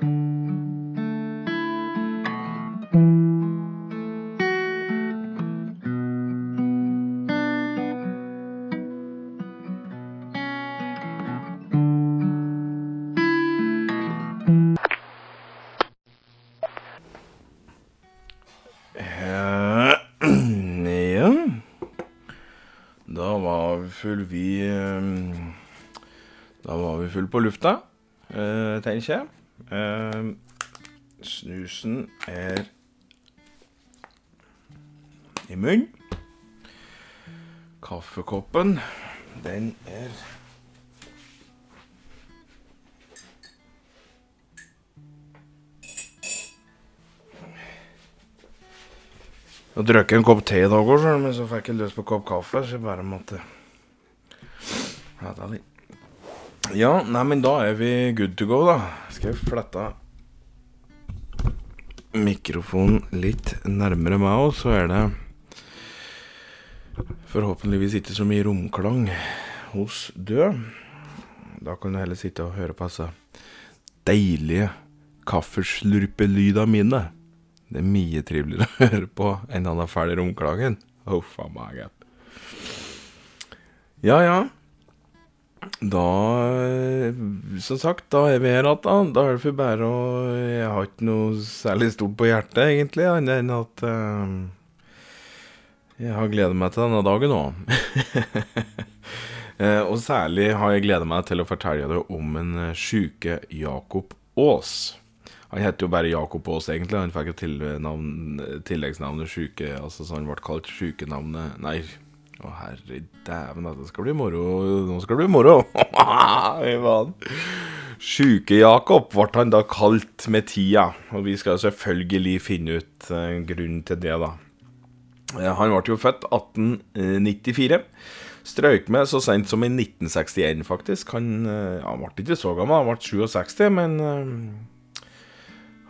full eh, Da var vi full på lufta, eh, tenker jeg. Eh, snusen er i munnen. Kaffekoppen, den er Jeg drakk en kopp te i dag òg, men så fikk jeg lyst på en kopp kaffe, så jeg bare måtte. Ja, nei, men da er vi good to go, da. Skal jeg flette mikrofonen litt nærmere meg òg, så er det forhåpentligvis ikke så mye romklang hos død. Da kan du heller sitte og høre på disse deilige kaffeslurpelydene mine. Det er mye triveligere å høre på enn han har ferdig romklangen. Oh, faen meg. Ja, ja. Da eh, Som sagt, da er vi her igjen, da. Er det for bare å Jeg har ikke noe særlig stort på hjertet, egentlig, annet enn at uh, jeg har gleda meg til denne dagen òg. eh, og særlig har jeg gleda meg til å fortelle dere om en sjuke Jakob Aas. Han heter jo bare Jakob Aas, egentlig. Han fikk jo tilleggsnavnet sjuke, altså så han ble kalt sjukenavnet Nei, å herre dæven, dette skal bli moro. Nå skal det bli moro! Sjuke-Jakob ble han da kalt med tida, og vi skal selvfølgelig finne ut eh, grunnen til det, da. Eh, Han ble jo født 1894. Strøyk med så sent som i 1961, faktisk. Han, ja, han ble ikke så gammel, han ble 67, men eh,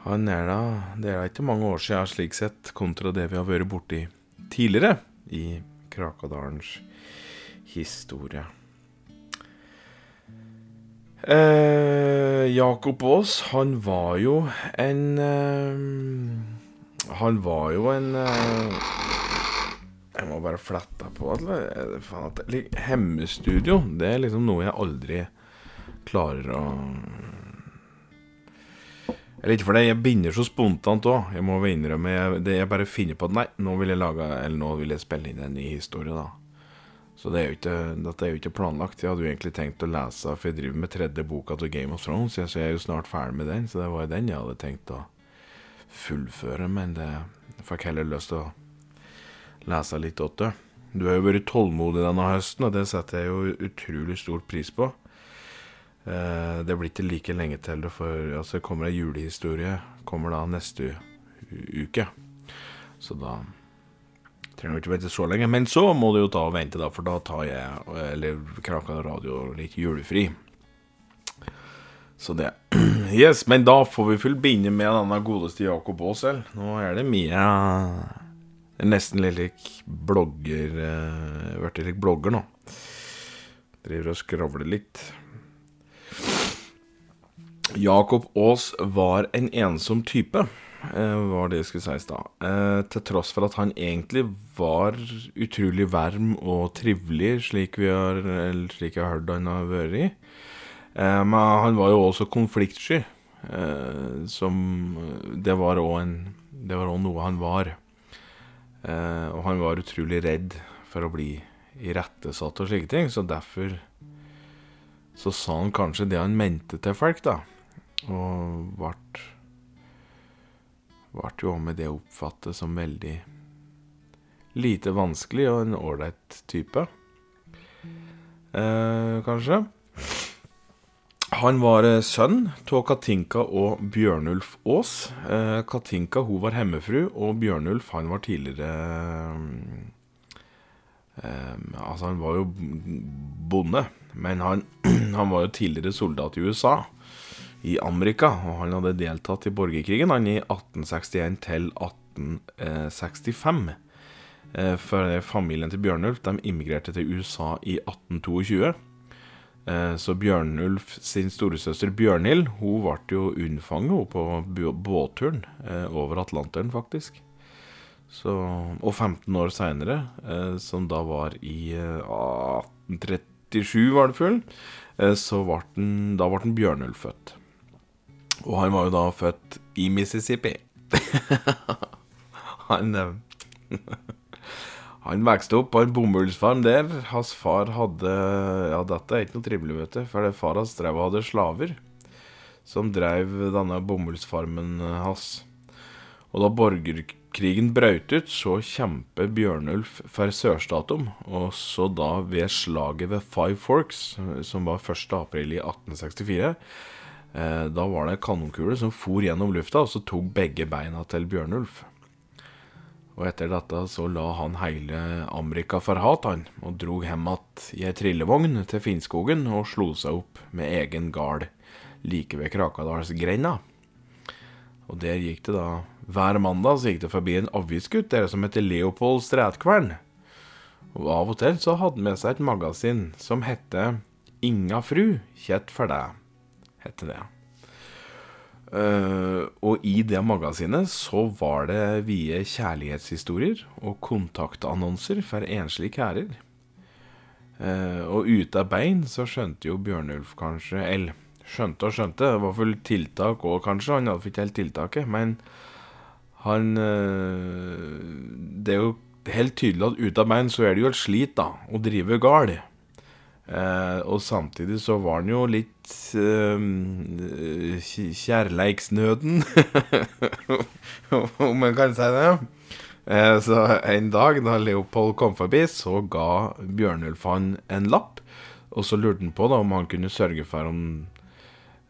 han er da Det er da ikke mange år siden slik sett, kontra det vi har vært borti tidligere i Krakadalens historie. Eh, Jakob Aas, han var jo en eh, Han var jo en eh, Jeg må bare flette på Hemmestudio, det er liksom noe jeg aldri klarer å Eller ikke for det, jeg begynner så spontant òg. Jeg må innrømme jeg, det jeg bare finner på at Nei, nå vil jeg lage Eller nå vil jeg spille inn en ny historie, da. Så det er ikke, dette er jo ikke planlagt. Jeg hadde jo egentlig tenkt å lese, for jeg driver med tredje boka til Game of Thrones, så jeg er jo snart ferdig med den. Så det var jo den jeg hadde tenkt å fullføre, men det jeg fikk heller lyst til å lese litt åt det. Du har jo vært tålmodig denne høsten, og det setter jeg jo utrolig stor pris på. Eh, det blir ikke like lenge til det, for altså, kommer ei julehistorie kommer da neste uke. Så da trenger vi ikke vente så lenge. Men så må du jo ta og vente, da, for da tar jeg, eller Kraka Radio, litt julefri. Så det Yes, men da får vi begynne med denne godeste Jakob Aasel. Nå er det mye Det nesten litt lik blogger Blitt litt blogger nå. Driver og skravler litt. Jakob Aas var en ensom type, eh, var det jeg skulle si i stad. Eh, til tross for at han egentlig var utrolig varm og trivelig, slik, vi har, eller slik jeg har hørt han har vært i. Eh, men han var jo også konfliktsky, som Det var òg noe han var. Og han var utrolig redd for å bli irettesatt og slike ting, så derfor så sa han kanskje det han mente til folk, da. Og vart jo med det oppfattet som veldig lite vanskelig og en ålreit type. Eh, kanskje. Han var eh, sønn av Katinka og Bjørnulf Aas. Eh, Katinka hun var hemmefru, og Bjørnulf han var tidligere eh, Altså, han var jo bonde, men han, han var jo tidligere soldat i USA i Amerika, og han hadde deltatt i borgerkrigen han i 1861 til 1865. Eh, for familien til Bjørnulf de immigrerte til USA i 1822. Eh, så Bjørnulf sin storesøster Bjørnhild hun ble jo unnfanget på båtturen eh, over Atlanteren, faktisk. Så, og 15 år seinere, som da var i 1837, var det full, så ble da ble Bjørnulf født. Og han var jo da født i Mississippi. han Han vokste opp på en bomullsfarm der. Hans far hadde Ja, dette er ikke noe trivelig, vet du. For far hans drev og hadde slaver som drev denne bomullsfarmen hans. Og da borgerkrigen brøt ut, så kjemper Bjørnulf for sørstatum. Og så da ved slaget ved Five Forks, som var 1. april i 1864 eh, Da var det kanonkule som for gjennom lufta, og så tok begge beina til Bjørnulf. Og etter dette så la han hele Amerika for hat, han, og drog hjem att i ei trillevogn til Finnskogen og slo seg opp med egen gard like ved Krakadalsgrenda. Og der gikk det da Hver mandag så gikk det forbi en avisgutt der som heter Leopold Strætkvern. Og av og til så hadde han med seg et magasin som hette Inga fru, kjett for deg, hette det. Uh, og i det magasinet så var det vide kjærlighetshistorier og kontaktannonser for enslige kærer. Uh, og ute av bein så skjønte jo Bjørnulf kanskje Eller skjønte og skjønte, det var fullt tiltak òg, kanskje. Han hadde ikke helt tiltaket. Men han uh, Det er jo helt tydelig at ute av bein så er det jo et slit, da, å drive gard. Og samtidig så var han jo litt eh, kjærleiksnøden, om man kan si det. Eh, så en dag da Leopold kom forbi, så ga Bjørnulf han en lapp. Og så lurte han på da om han kunne sørge for om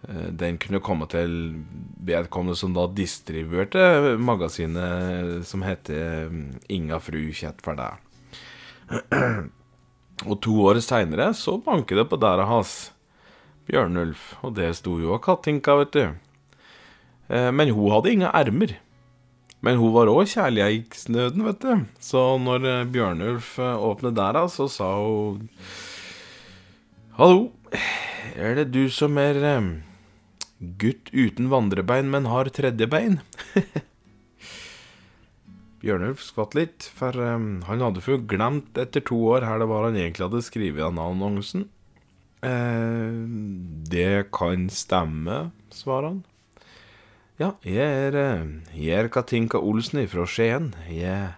uh, den kunne komme til vedkommende som da distribuerte magasinet som heter Inga fru kjett for deg. Og to år seinere så banket det på døra hans. Bjørnulf, og det sto jo av Katinka, vet du. Eh, men hun hadde ingen ermer. Men hun var òg kjærlighetsnøden, vet du. Så når eh, Bjørnulf eh, åpnet døra, så sa hun Hallo, er det du som er gutt uten vandrebein, men har tredje bein? Bjørnulf skvatt litt, for han hadde fått glemt etter to år her det var han egentlig hadde skrevet annonsen. Eh, det kan stemme, svarer han. Ja, jeg er, eh, jeg er Katinka Olsen fra Skien. Jeg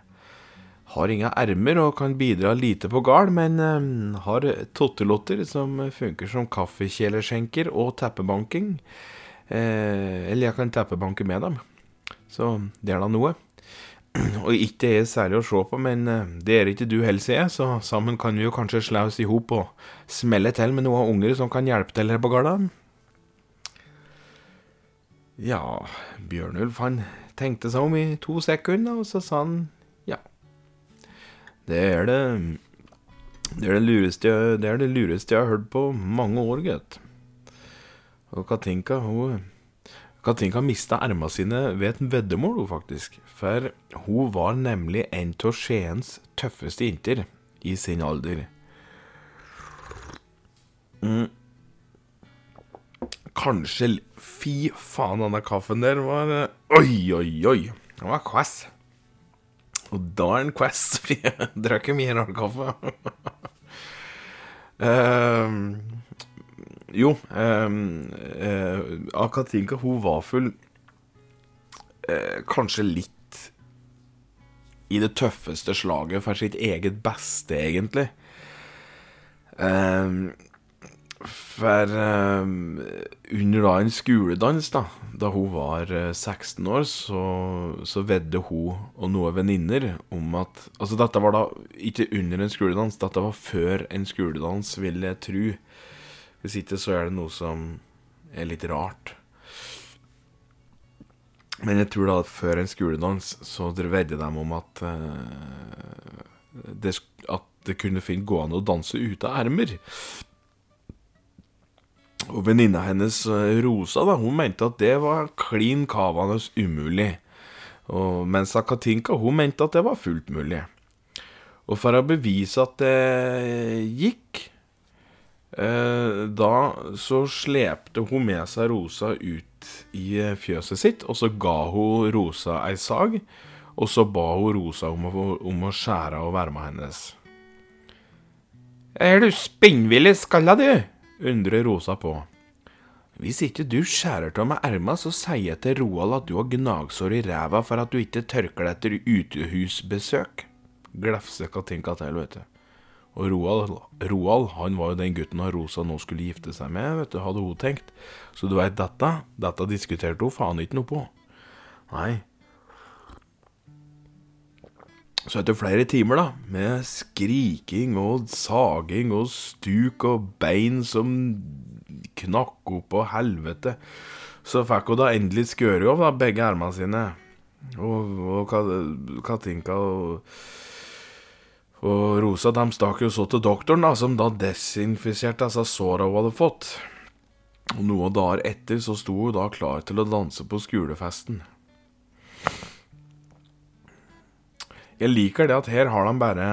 har ingen ermer og kan bidra lite på gard, men um, har tottelotter som funker som kaffekjellerskjenker og teppebanking. Eh, eller jeg kan teppebanke med dem. Så det er da noe. Og ikke er særlig å se på, men eh, det er ikke du heller, sier jeg, så sammen kan vi jo kanskje slå oss i hop og smelle til med noen unger som kan hjelpe til her på gårda. Ja, Bjørnulf han tenkte seg om i to sekunder, og så sa han ja. Det er det Det er det lureste, det er det lureste jeg har hørt på mange år, gutt. Og Katinka, hun Katinka mista erma sine ved et veddemål, faktisk. For hun var nemlig en av Skiens tøffeste jenter i sin alder. Mm. Kanskje Fy faen, denne kaffen der var Oi, oi, oi. Den var kvass. Og da er den kvass, for jeg drakk mye rar kaffe. uh, jo, um, uh, Akatinka, hun var full uh, Kanskje litt i det tøffeste slaget for sitt eget beste, egentlig. Um, for um, under da en skoledans, da, da hun var 16 år, så, så vedde hun og noen venninner om at Altså, dette var da ikke under en skoledans, dette var før en skoledans, vil jeg tro. Hvis ikke så er det noe som er litt rart. Men jeg tror da at før en skoledans så vedde de om at uh, det, at det kunne fint gå an å danse ute av ermer. Og venninna hennes, eh, Rosa, da, hun mente at det var klin kavende umulig. Og mens Katinka hun mente at det var fullt mulig. Og for å bevise at det gikk, da så slepte hun med seg Rosa ut i fjøset sitt, og så ga hun Rosa ei sag. Og så ba hun Rosa om å, om å skjære av verma hennes. Er du spinnville skalla, du? undrer Rosa på. Hvis ikke du skjærer av meg erma, så sier jeg til Roald at du har gnagsår i ræva for at du ikke tørker deg etter utehusbesøk. Glefser Katinka til, vet du. Og Roald, Roald, han var jo den gutten av Rosa nå skulle gifte seg med, vet du, hadde hun tenkt. Så du veit, dette, dette diskuterte hun faen ikke noe på. Nei, så etter flere timer, da, med skriking og saging og stuk og bein som knakk opp og helvete, så fikk hun da endelig skåret av da, begge armene sine. Og, og Katinka og, og Rosa de stakk jo så til doktoren, da, som da desinfiserte disse såra hun hadde fått. Og noen dager etter så sto hun da klar til å danse på skolefesten. Jeg liker det at her har de bare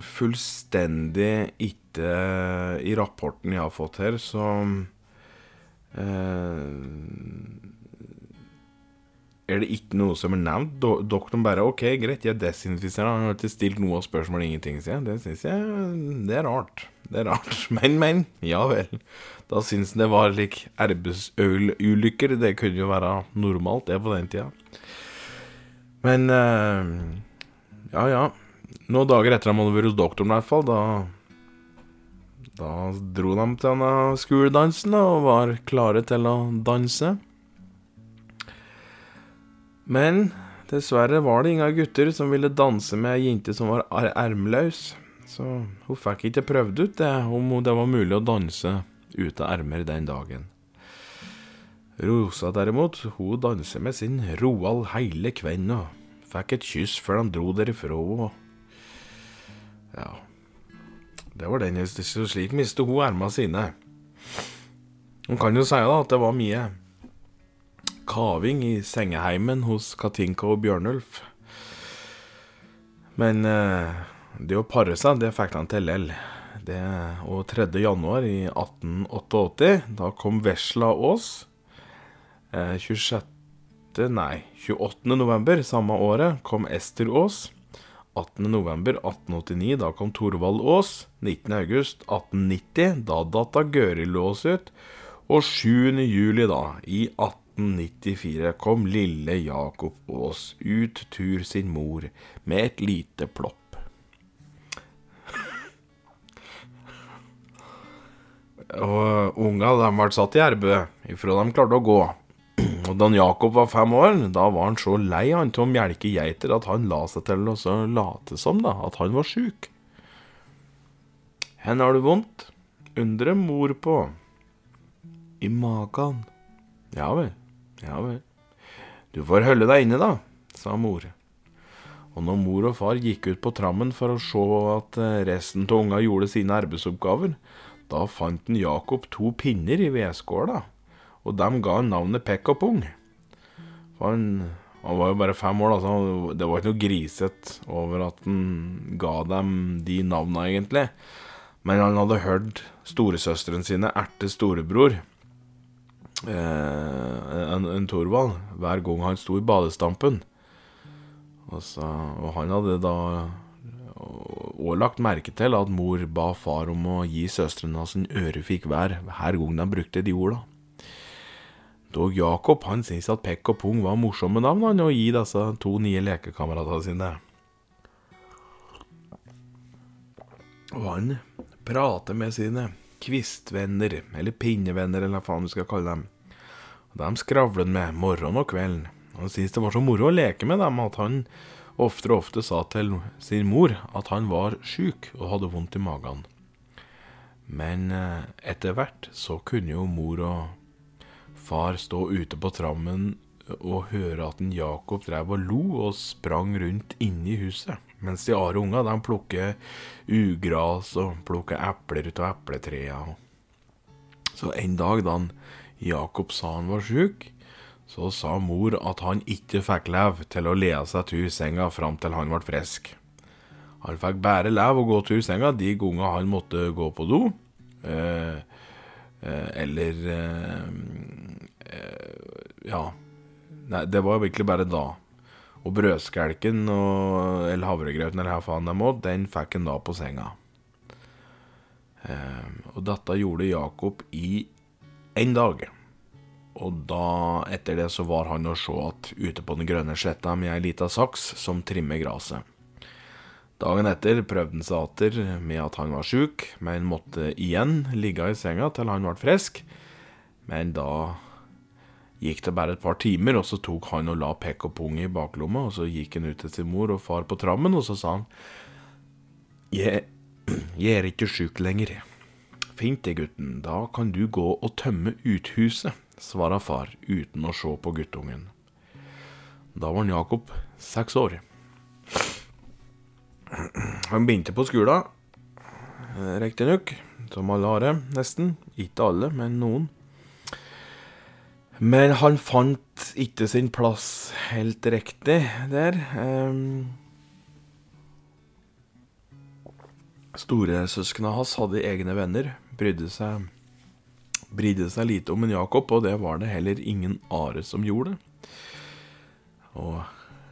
fullstendig ikke I rapporten jeg har fått her, så eh, er det ikke noe som er nevnt. Do doktoren bare OK, greit, jeg desinfiserer. Han har ikke stilt noe spørsmål, ingenting, sier Det syns jeg det er rart. Det er rart. Men, men. Ja vel. Da syns han det var lik arbeidsulykker. Det kunne jo være normalt, det, på den tida. Men uh, Ja, ja. Noen dager etter at han hadde vært hos doktoren, i hvert fall, da Da dro de til denne skoledansen og var klare til å danse. Men dessverre var det ingen gutter som ville danse med ei jente som var ermeløs. Så hun fikk ikke prøvd ut det, om det var mulig å danse ute av ermer den dagen. Rosa derimot, hun danser med sin Roald hele kvelden og fikk et kyss før han dro derifra. Og ja Det var den Så slik mistet hun ermene sine. Hun kan jo si da at det var mye kaving i sengeheimen hos Katinka og Bjørnulf. Men eh, det å pare seg, det fikk han til lell. Og 3. januar i 1888, da kom Vesla Aas 26. Eh, nei, 28. november samme året kom Ester Aas. 18. november 1889, da kom Thorvald Aas. 19. august 1890, da datta Gøril Aas ut. Og 7. juli, da, i 1894, kom lille Jakob Aas ut tur sin mor med et lite plopp. Og unga de ble satt i arbeid ifra de klarte å gå. Og da Jakob var fem år, da var han så lei han til å melke geiter at han la seg til å late som da, at han var sjuk. Hen har du vondt? undrer mor på. I magen. Ja vel, ja vel. Du får holde deg inne, da, sa mor. Og når mor og far gikk ut på trammen for å se at eh, resten av unga gjorde sine arbeidsoppgaver, da fant en Jakob to pinner i vedskåla og dem ga han navnet Pekk og Pung. Han, han, var jo bare fem år, da, så det var ikke noe grisete over at han ga dem de navna, egentlig. Men han hadde hørt storesøsteren sine erte storebror, en, en Thorvald, hver gang han sto i badestampen. Og, så, og han hadde da òg lagt merke til at mor ba far om å gi søstrene hans en ørefik hver hver gang de brukte de orda. Dog Jakob han syntes at Pekk og Pung var morsomme navn han, å gi disse to nye lekekameratene sine. Og han prater med sine kvistvenner, eller pinnevenner, eller hva faen du skal kalle dem. Og De skravler han med morgen og kvelden. Han syntes det var så moro å leke med dem at han oftere og ofte sa til sin mor at han var sjuk og hadde vondt i magen. Men eh, etter hvert så kunne jo mor og far stå ute på trammen og høre at en Jakob drev og lo og sprang rundt inne i huset. Mens de andre unga de plukker ugras og plukker epler ut av epletrærne. Så en dag da Jakob sa han var sjuk, så sa mor at han ikke fikk leve til å lede seg til senga fram til han ble frisk. Han fikk bare leve å gå til senga de gangene han måtte gå på do. Eh, eh, eller eh, Ja. Nei, det var virkelig bare da. Og brødskelken og, eller havregrøten eller hva faen det må, den fikk han da på senga. og dette gjorde Jakob i én dag. Og da, etter det, så var han å se at ute på den grønne sletta med ei lita saks som trimmer gresset. Dagen etter prøvde han seg atter med at han var sjuk, men måtte igjen ligge i senga til han ble frisk. Men da gikk det bare et par timer, og så tok han og la pekk og pung i baklomma, og så gikk han ut til sin mor og far på trammen, og så sa han Jeg, jeg er ikke sjuk lenger. Fint det, gutten, da kan du gå og tømme uthuset, svara far uten å se på guttungen. Da var Jakob seks år. Han begynte på skolen, riktignok, som alle har det, nesten. Ikke alle, men noen. Men han fant ikke sin plass helt riktig der. Um, Storesøsknene hans hadde egne venner, brydde seg, brydde seg lite om en Jakob, og det var det heller ingen Are som gjorde. Og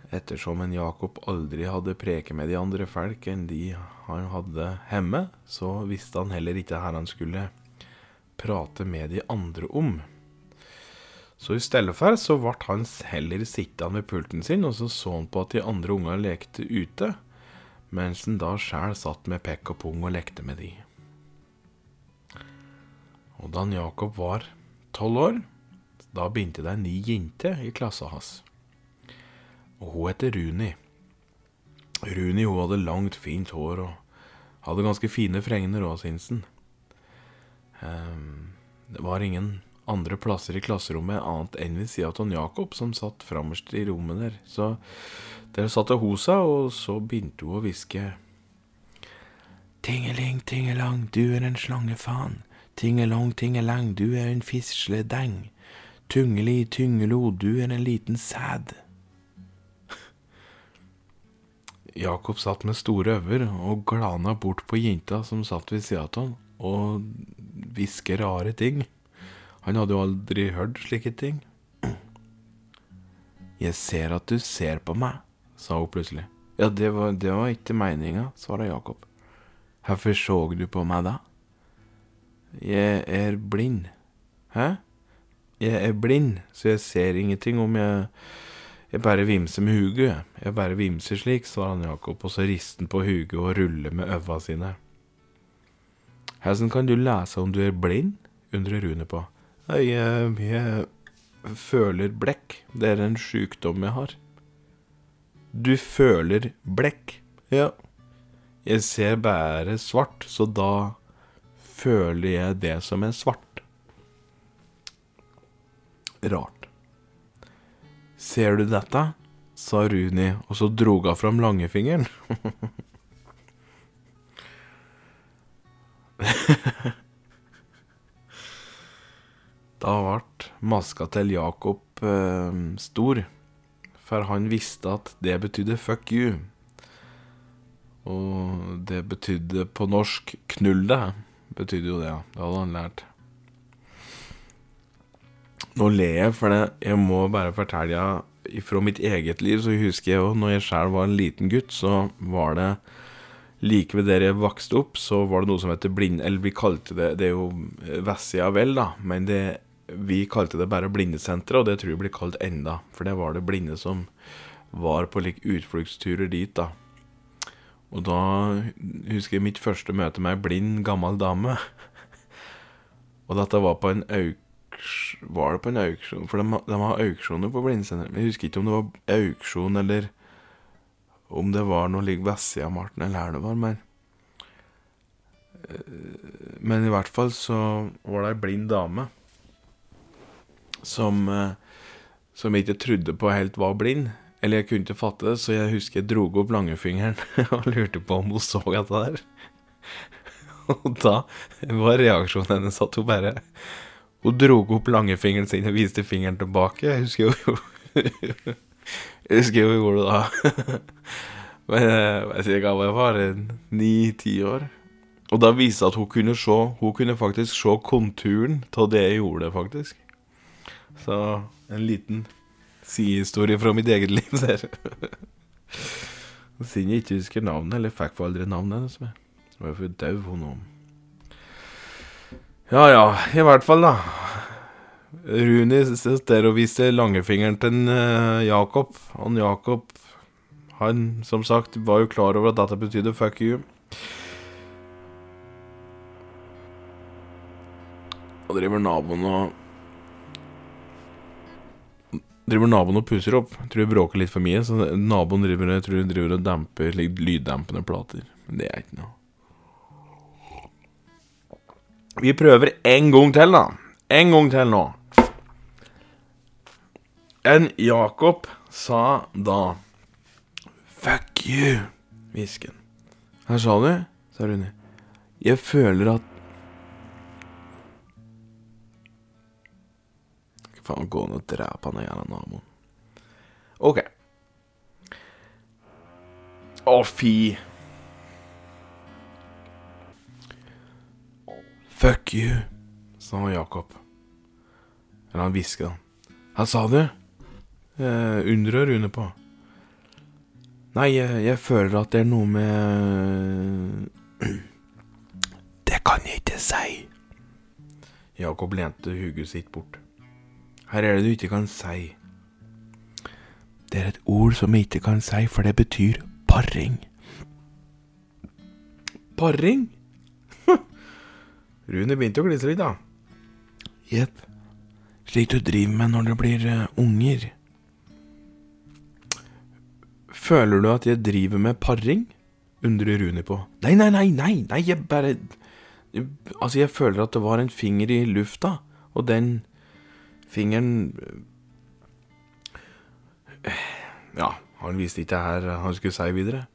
Ettersom en Jakob aldri hadde preket med de andre folk enn de han hadde hjemme, så visste han heller ikke her han skulle prate med de andre om. Så i stedet for så ble han heller sittende ved pulten sin, og så så han på at de andre ungene lekte ute, mens han da sjæl satt med pekk og pung og lekte med de. Og da Jakob var tolv år, da begynte det en ny jente i klassa hans. Og hun heter Runi. Runi hun hadde langt, fint hår og hadde ganske fine fregner òg, syns han. Um, det var ingen andre plasser i klasserommet annet enn ved sida av Jakob, som satt framerst i rommet der. Så der satt hun seg, og så begynte hun å hviske. Tingeling, tingelang, du er en slangefan. Tingelong, tingelang, du er en fisledeng. Tungeli, tyngelo, du er en liten sæd. Jakob satt med store øyne og glana bort på jenta som satt ved sida av han, og hvisker rare ting. Han hadde jo aldri hørt slike ting. Jeg ser at du ser på meg, sa hun plutselig. Ja, det var, det var ikke meninga, svarte Jakob. Hvorfor så du på meg da? Jeg er blind. Hæ? Jeg er blind, så jeg ser ingenting om jeg jeg bare vimser med huget, jeg bare vimser slik, svarer han Jakob, og så rister han på huget og ruller med øva sine. Hvordan kan du lese om du er blind? undrer Rune på. Jeg, jeg føler blekk, det er en sykdom jeg har. Du føler blekk? Ja. Jeg ser bare svart, så da føler jeg det som er svart. Rart. Ser du dette? sa Runi, og så drog hun fram langefingeren. da ble maska til Jakob eh, stor, for han visste at det betydde 'fuck you'. Og det betydde på norsk 'knull det'. Betydde jo det. Det hadde han lært. Nå ler jeg, for det, jeg må bare fortelle fra mitt eget liv, så husker jeg jo når jeg sjøl var en liten gutt, så var det like ved der jeg vokste opp, så var det noe som heter blind... Eller vi kalte det Det er jo Vessia vel, da, men det, vi kalte det bare Blindesenteret, og det tror jeg blir kalt enda, for det var det blinde som var på like utfluktsturer dit, da. Og da husker jeg mitt første møte med ei blind, gammel dame. og dette var på en auk var det på en auksjon? For de, de har auksjoner på Blindesenteret. Jeg husker ikke om det var auksjon, eller om det var noe like Vestsida-Marten, eller her det var. Men, eh, men i hvert fall så var det ei blind dame som, eh, som jeg ikke trodde på helt var blind. Eller jeg kunne ikke fatte det, så jeg husker jeg dro opp langefingeren og lurte på om hun så dette der. Og da var reaksjonen hennes at hun bare hun dro opp langefingeren sin og viste fingeren tilbake. Jeg husker jo Jeg husker jo gjorde det da. Men eh, jeg sier gammel jeg var ni-ti år. Og da viste det at hun kunne se Hun kunne faktisk se konturen av det jeg gjorde, faktisk. Så en liten sidehistorie fra mitt eget liv der. Siden jeg ikke husker navnet, eller fikk for aldri navnet hennes. Hun var for dau, hun nå. Ja ja, i hvert fall, da. Runi viser langefingeren til en, eh, Jakob. Han Jakob, han som sagt var jo klar over at dette betydde fuck you. Og driver naboen og Driver naboen og pusser opp. Jeg tror vi bråker litt for mye, så naboen driver, jeg tror, driver og demper litt lyddempende plater. Men det er ikke noe. Vi prøver en gang til, da. En gang til nå. En Jakob sa da Fuck you, hvisken. Her sa du, sa Rune. Jeg føler at faen gå ned og drepe han jævla naboen. OK. Å, fy. Fuck you, sa Jakob. Eller han hviska. Hva sa du? Eh, undrer Rune på. Nei, jeg, jeg føler at det er noe med Det kan jeg ikke si. Jakob lente hodet sitt bort. Her er det du ikke kan si. Det er et ord som jeg ikke kan si, for det betyr paring. Paring? Rune begynte å glise litt, da. Jepp. Slik du driver med når det blir uh, unger. Føler du at jeg driver med paring? undrer Rune på. Nei, nei, nei, nei, nei, jeg bare Altså, jeg føler at det var en finger i lufta, og den fingeren Ja, han visste ikke her han skulle si videre.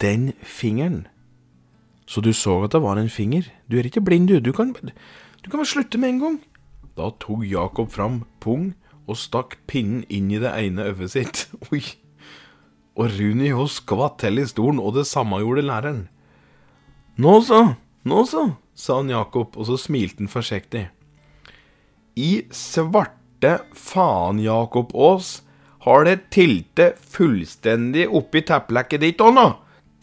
Den fingeren. Så du så at det var en finger? Du er ikke blind, du. Du kan, du kan bare slutte med en gang. Da tok Jakob fram pung og stakk pinnen inn i det ene øyet sitt. Oi. Og Runi jo skvatt til i stolen, og det samme gjorde læreren. Nå så, nå så, sa han Jakob, og så smilte han forsiktig. I svarte faen, Jakob Aas, har det tiltet fullstendig oppi tepplekket ditt òg nå?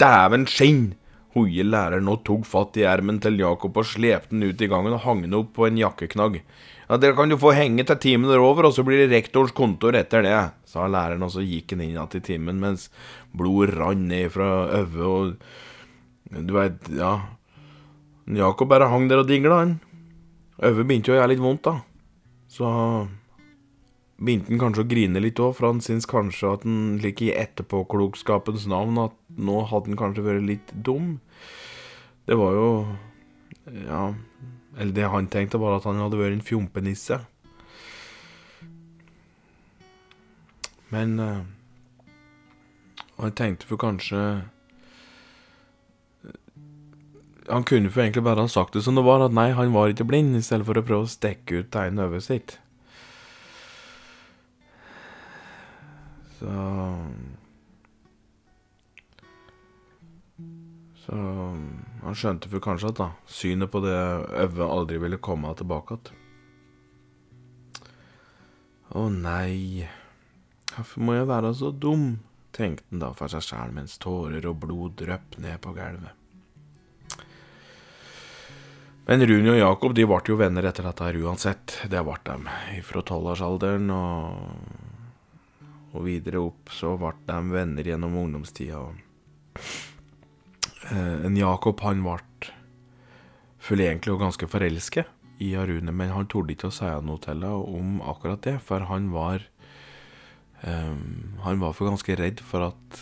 Dæven skinn! Hoie læreren og tok fatt i ermen til Jakob og slepte den ut i gangen og hang den opp på en jakkeknagg. Ja, dere kan jo få henge til timen er over, og så blir det rektorens kontor etter det, sa læreren, og så gikk han inn igjen til timen mens blod rant ned fra øyet og Du veit, ja Jakob bare hang der og dingla, han. Øyet begynte jo å gjøre litt vondt, da. Så begynte han kanskje å grine litt òg, for han syntes kanskje at han like i etterpåklokskapens navn at nå hadde han kanskje vært litt dum. Det var jo Ja Eller det han tenkte, var at han hadde vært en fjompenisse. Men Og jeg tenkte for kanskje han kunne for egentlig bare ha sagt det som det var, at nei, han var ikke blind, i stedet for å prøve å stikke ut ene øyet sitt. Så Så han skjønte for kanskje at da, synet på det øyet aldri ville komme tilbake igjen. Å nei, hvorfor må jeg være så dum, tenkte han da for seg sjæl mens tårer og blod drypp ned på gulvet. Men Runi og Jakob de ble jo venner etter dette her uansett. Det ble de. Fra tolvårsalderen og, og videre opp så ble de venner gjennom ungdomstida. Eh, en Jakob han ble følte egentlig og ganske forelsket i Rune, men han torde ikke å si noe til henne om akkurat det, for han var um, Han var for ganske redd for at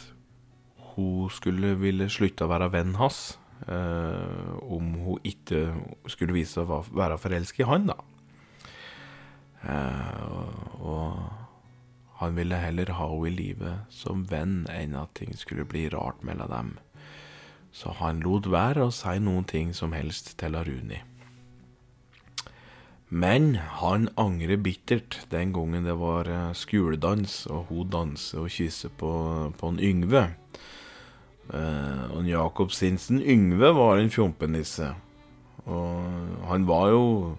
hun skulle ville slutte å være vennen hans. Uh, om hun ikke skulle vise seg å være forelska i han, da. Uh, og han ville heller ha henne i livet som venn enn at ting skulle bli rart mellom dem. Så han lot være å si noen ting som helst til Aruni. Men han angrer bittert den gangen det var eh, skoledans, og hun danser og kysser på, på en Yngve. Eh, og Jakob Sinsen Yngve var en fjompenisse. Og han var jo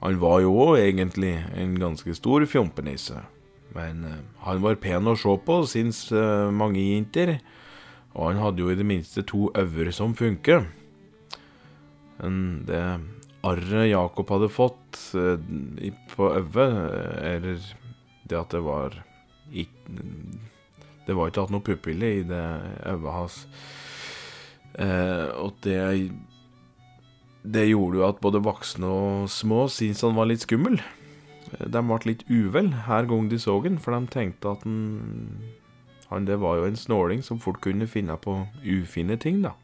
Han var jo òg egentlig en ganske stor fjompenisse. Men eh, han var pen å se på, syns eh, mange jenter. Og han hadde jo i det minste to øver som funker. Men det arret Jakob hadde fått eh, på øvet, eller det at det var Det var ikke hatt noe pupille i det øyet hans. Eh, og det Det gjorde jo at både voksne og små syntes han var litt skummel. De ble litt uvel hver gang de så han, for de tenkte at han, han det var jo en snåling som fort kunne finne på ufine ting, da.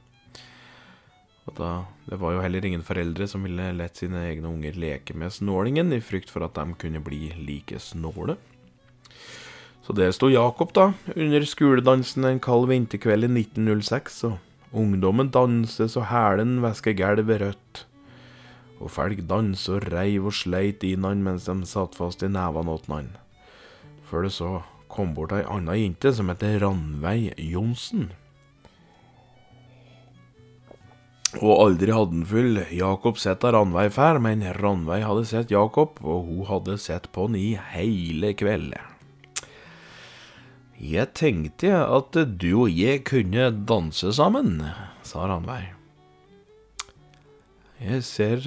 Og da, Det var jo heller ingen foreldre som ville lett sine egne unger leke med snålingen, i frykt for at de kunne bli like snåle. Så der sto Jakob, da, under skoledansen en kald vinterkveld i 1906, og ungdommen danser så hælen væsker gulvet rødt. Og folk danser og reiv og sleit inn han mens de satt fast i nevene åt han. Før det så kom bort ei anna jente som heter Ranveig Johnsen. Og aldri hadde han full Jakob sett av Ranveig før, men Ranveig hadde sett Jakob, og hun hadde sett på han i hele kveld. Jeg tenkte at du og jeg kunne danse sammen, sa Ranveig. Jeg ser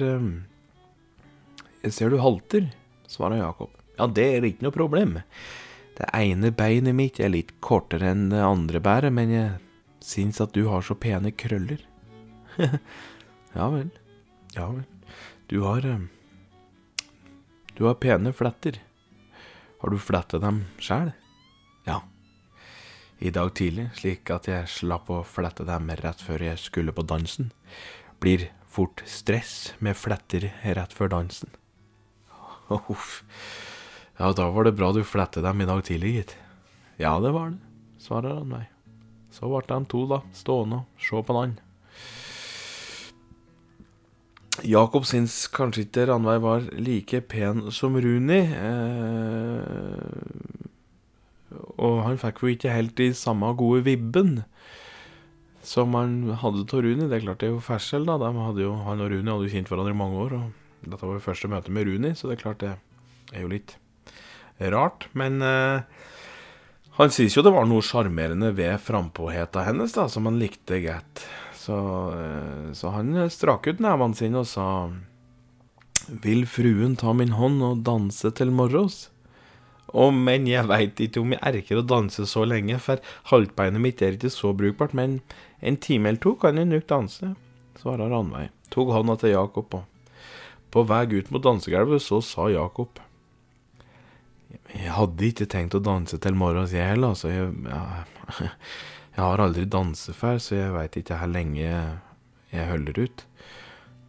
Jeg ser du halter, svarer Jakob. Ja, det er ikke noe problem. Det ene beinet mitt er litt kortere enn det andre bæret, men jeg syns at du har så pene krøller. ja vel. Ja vel. Du har Du har pene fletter. Har du flettet dem sjæl? I dag tidlig, slik at jeg slapp å flette dem rett før jeg skulle på dansen. Blir fort stress med fletter rett før dansen. Huff. Ja, da var det bra du flettet dem i dag tidlig, gitt. Ja, det var det, svarer han meg. Så ble de to, da, stående og se på han. Jakob syns kanskje ikke Ranveig var like pen som Runi. Eh, og han fikk jo ikke helt de samme gode vibben som han hadde til Runi. Det er klart det er jo forskjell, da. Jo, han og Runi hadde jo kjent hverandre i mange år. Og dette var jo første møte med Runi, så det er klart det er jo litt rart. Men eh, han synes jo det var noe sjarmerende ved frampåheten hennes, da, som han likte godt. Så, eh, så han strak ut nevene sine og sa Vil fruen ta min hånd og danse til morros? Å, men jeg veit ikke om jeg erker å danse så lenge, for halvbeinet mitt er ikke så brukbart, men en time eller to kan jeg nok danse, svarer Ranveig, tok hånda til Jakob, og på vei ut mot dansegulvet så sa Jakob Jeg hadde ikke tenkt å danse til morgens, jeg heller, altså, jeg, jeg, jeg har aldri danset før, så jeg veit ikke hvor lenge jeg holder ut.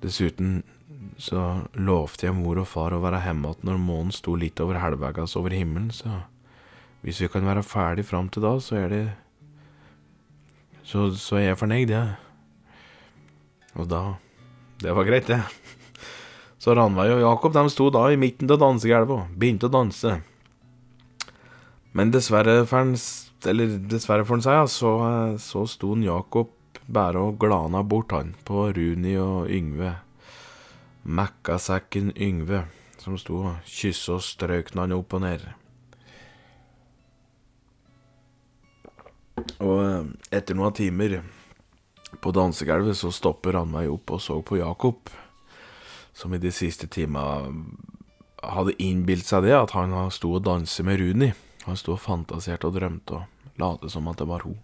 Dessuten så lovte jeg mor og far å være hjemme igjen når månen sto litt over halvveis over himmelen, så hvis vi kan være ferdig fram til da, så er det Så, så er jeg fornøyd, jeg. Og da Det var greit, det. Så Ranveig og Jakob de sto da i midten av dansegulvet og begynte å danse. Men dessverre for han, eller dessverre for han seg, så, så sto Jakob bare og glana bort han på Runi og Yngve. Mækkasekken Yngve, som sto og kyssa og strøk han opp og ned. Og eh, etter noen timer på dansegulvet så stopper han meg opp og så på Jakob, som i de siste timene hadde innbilt seg det, at han sto og danset med Runi. Han sto og fantaserte og drømte og lot som at det var hun.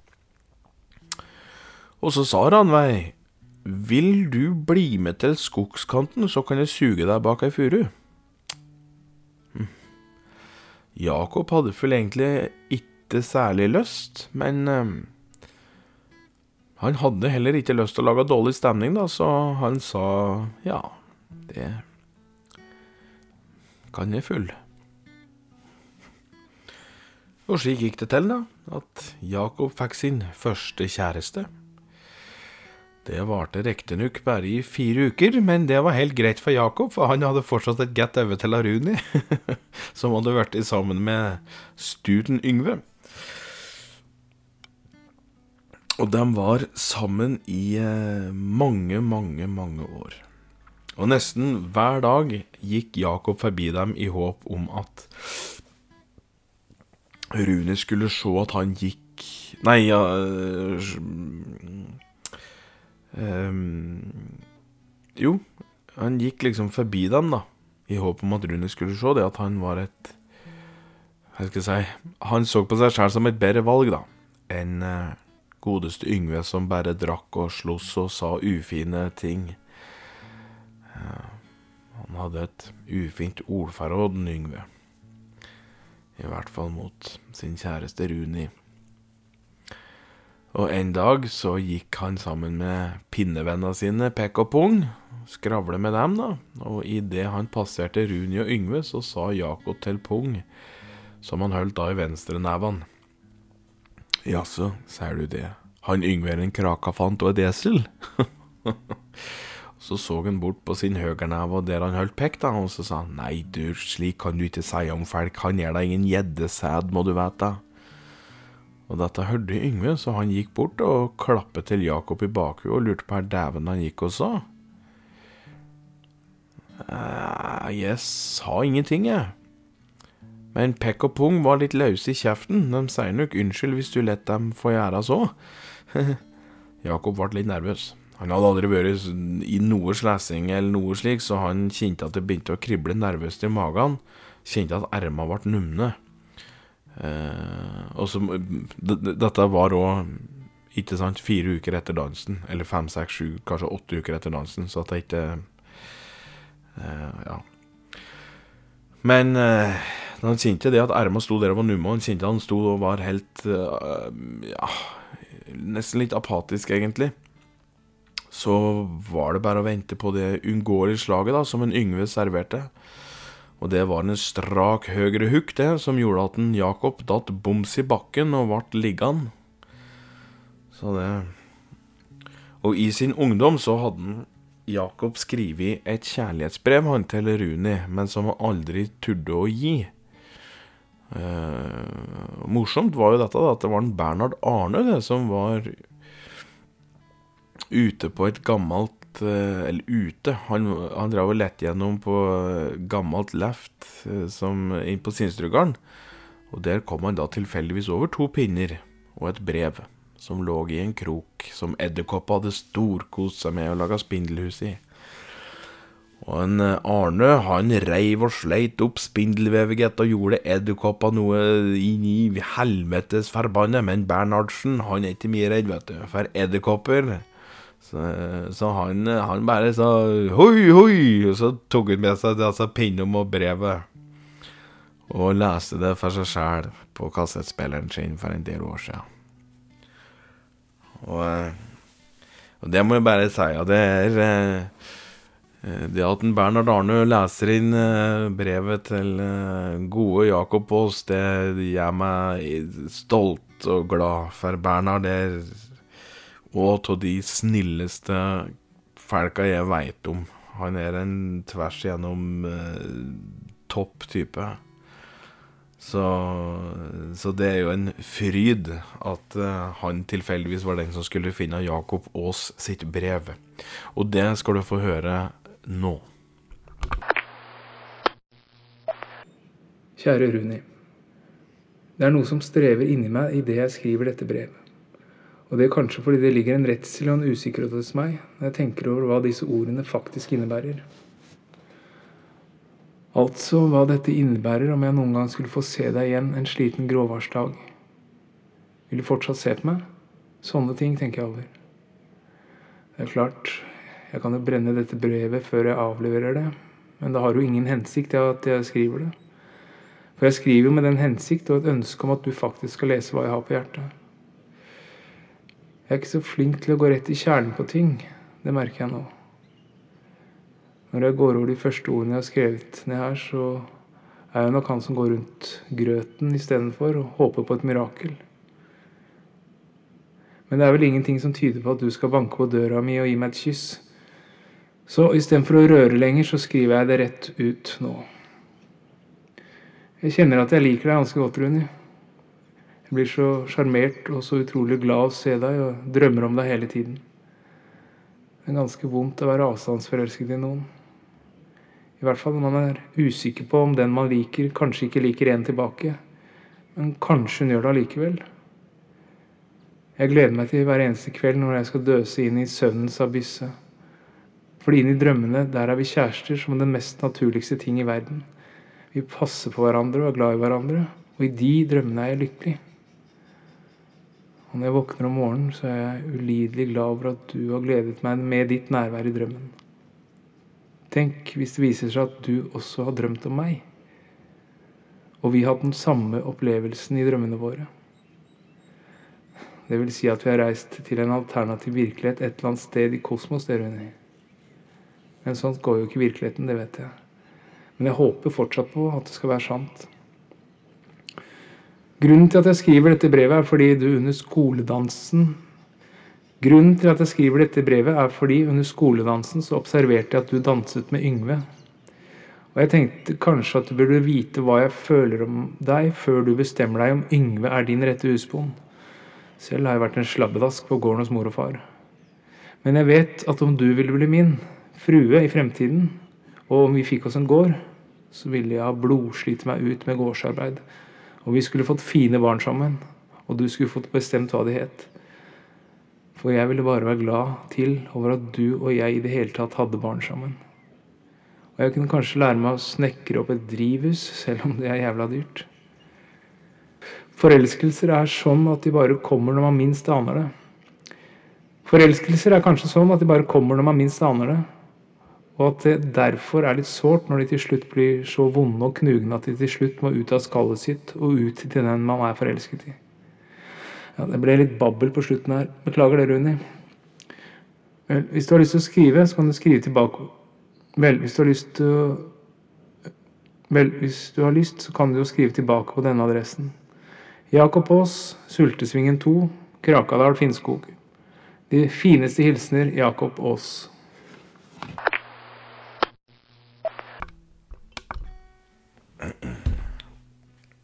Og så sa Ranveig, vil du bli med til skogskanten, så kan jeg suge deg bak ei furu? Hm. Jakob hadde vel egentlig ikke særlig lyst, men um, han hadde heller ikke lyst til å lage dårlig stemning, da, så han sa ja, det kan jeg følge. Og slik gikk det til, da, at Jakob fikk sin første kjæreste. Det varte riktignok bare i fire uker, men det var helt greit for Jakob, for han hadde fortsatt et godt øye til Aruni, som hadde vært sammen med stuten Yngve. Og de var sammen i eh, mange, mange, mange år. Og nesten hver dag gikk Jakob forbi dem i håp om at Rune skulle se at han gikk Nei, ja um, Jo, han gikk liksom forbi dem, da, i håp om at Rune skulle se det, at han var et Hva skal jeg si Han så på seg sjøl som et bedre valg, da, enn uh, godeste Yngve som bare drakk og sloss og sa ufine ting. Uh, han hadde et ufint ordforråd, Yngve. I hvert fall mot sin kjæreste Runi. Og en dag så gikk han sammen med pinnevennene sine, Pekk og Pung, skravle med dem, da. Og idet han passerte Runi og Yngve, så sa Jakob til Pung, som han holdt da i venstrenevene. Jaså, sier du det, han Yngve er en krakafant og et esel? så så han bort på sin høyreneve og der han holdt pekk, da, og så sa han nei, du, slik kan du ikke si om folk, han er da ingen gjeddesæd, må du vite. Og dette hørte Yngve, så han gikk bort og klappet til Jakob i bakhuet og lurte på hva dæven han gikk og sa. Uh, jeg sa ingenting, jeg. Men Pekk og Pung var litt løse i kjeften, de sier nok unnskyld hvis du lett dem få gjøre så. Jakob ble litt nervøs. Han hadde aldri vært i noe slesing eller noe slik, så han kjente at det begynte å krible nervøst i magen. Kjente at ermene ble numne. Eh, og så Dette var òg ikke sant, fire uker etter dansen. Eller fem, seks, sju, kanskje åtte uker etter dansen. Så at det ikke eh, Ja. Men eh, han kjente det at erma sto der og var numme. Han kjente han sto og var helt Ja, nesten litt apatisk, egentlig. Så var det bare å vente på det uunngåelige slaget da, som en Yngve serverte. Og det var en strak høyre hukk, det, som gjorde at en Jakob datt boms i bakken og ble liggende. Så det Og i sin ungdom så hadde han Jakob skrevet et kjærlighetsbrev han til Runi, men som han aldri turde å gi. Eh, morsomt var jo dette, da, at det var en Bernhard Arne det, som var ute på et gammelt eh, Eller ute. Han, han drev og lette gjennom på gammelt left eh, som inn på Sinstrugarden. Og der kom han da tilfeldigvis over to pinner og et brev som lå i en krok som edderkoppa hadde storkost seg med og laga spindelhus i. Og en eh, Arne han reiv og sleit opp spindelvevet og gjorde edderkoppa noe inn i helvetes forbanna, men Bernhardsen han er ikke mye redd, vet du, for edderkopper. Så, så han, han, bare sa hoi, hoi, og så tok han med seg altså, pinnen og brevet. Og leste det for seg sjæl på kassettspilleren sin for en del år siden. Og, og det må jeg bare si at det er eh, det at en Bernhard Arne leser inn eh, brevet til eh, gode Jakob Aas, det gjør meg stolt og glad, for Bernhard er og av de snilleste folka jeg veit om. Han er en tvers igjennom eh, topp type. Så, så, det er jo en fryd at uh, han tilfeldigvis var den som skulle finne Jakob Aas sitt brev. Og det skal du få høre nå. Kjære Runi. Det er noe som strever inni meg idet jeg skriver dette brevet. Og det er kanskje fordi det ligger en redsel og en usikkerhet hos meg når jeg tenker over hva disse ordene faktisk innebærer. Altså hva dette innebærer om jeg noen gang skulle få se deg igjen en sliten gråværsdag. Vil du fortsatt se på meg? Sånne ting tenker jeg over. Det er klart, jeg kan jo brenne dette brevet før jeg avleverer det, men det har jo ingen hensikt at jeg skriver det. For jeg skriver jo med den hensikt og et ønske om at du faktisk skal lese hva jeg har på hjertet. Jeg er ikke så flink til å gå rett i kjernen på ting. Det merker jeg nå. Når jeg går over de første ordene jeg har skrevet ned her, så er jeg nok han som går rundt grøten istedenfor og håper på et mirakel. Men det er vel ingenting som tyder på at du skal banke på døra mi og gi meg et kyss. Så istedenfor å røre lenger, så skriver jeg det rett ut nå. Jeg kjenner at jeg liker deg ganske godt, Runi. Jeg blir så sjarmert og så utrolig glad av å se deg og drømmer om deg hele tiden. Det er ganske vondt å være avstandsforelsket i noen. I hvert fall når man er usikker på om den man liker, kanskje ikke liker en tilbake. Men kanskje hun gjør det allikevel. Jeg gleder meg til hver eneste kveld når jeg skal døse inn i søvnens abysse. Fordi inn i drømmene, der er vi kjærester som den mest naturligste ting i verden. Vi passer på hverandre og er glad i hverandre, og i de drømmene er jeg lykkelig. Og når jeg våkner om morgenen, så er jeg ulidelig glad over at du har gledet meg med ditt nærvær i drømmen. Tenk hvis det viser seg at du også har drømt om meg, og vi har hatt den samme opplevelsen i drømmene våre. Det vil si at vi har reist til en alternativ virkelighet et eller annet sted i kosmos, det, Rune. Men sånt går jo ikke i virkeligheten, det vet jeg. Men jeg håper fortsatt på at det skal være sant. Grunnen til at jeg skriver dette brevet, er fordi du under skoledansen Grunnen til at jeg skriver dette brevet, er fordi under skoledansen så observerte jeg at du danset med Yngve. Og jeg tenkte kanskje at du burde vite hva jeg føler om deg, før du bestemmer deg om Yngve er din rette husbond. Selv har jeg vært en slabbedask på gården hos mor og far. Men jeg vet at om du ville bli min frue i fremtiden, og om vi fikk oss en gård, så ville jeg ha blodslitt meg ut med gårdsarbeid. Og vi skulle fått fine barn sammen, og du skulle fått bestemt hva de het. For jeg ville bare være glad til over at du og jeg i det hele tatt hadde barn sammen. Og jeg kunne kanskje lære meg å snekre opp et drivhus, selv om det er jævla dyrt. Forelskelser er sånn at de bare kommer når man minst aner det. Forelskelser er kanskje sånn at de bare kommer når man minst aner det. Og at det derfor er litt sårt når de til slutt blir så vonde og knugne at de til slutt må ut av skallet sitt og ut til den man er forelsket i. Ja, Det ble litt babbel på slutten her. Beklager det, Runi. Vel, hvis du har lyst til å skrive, så kan du skrive tilbake. Vel, hvis du har lyst til å Vel, hvis du har lyst, så kan du jo skrive tilbake på denne adressen. Jakob Aas, Sultesvingen 2, Krakadal, Finnskog. De fineste hilsener Jakob Aas.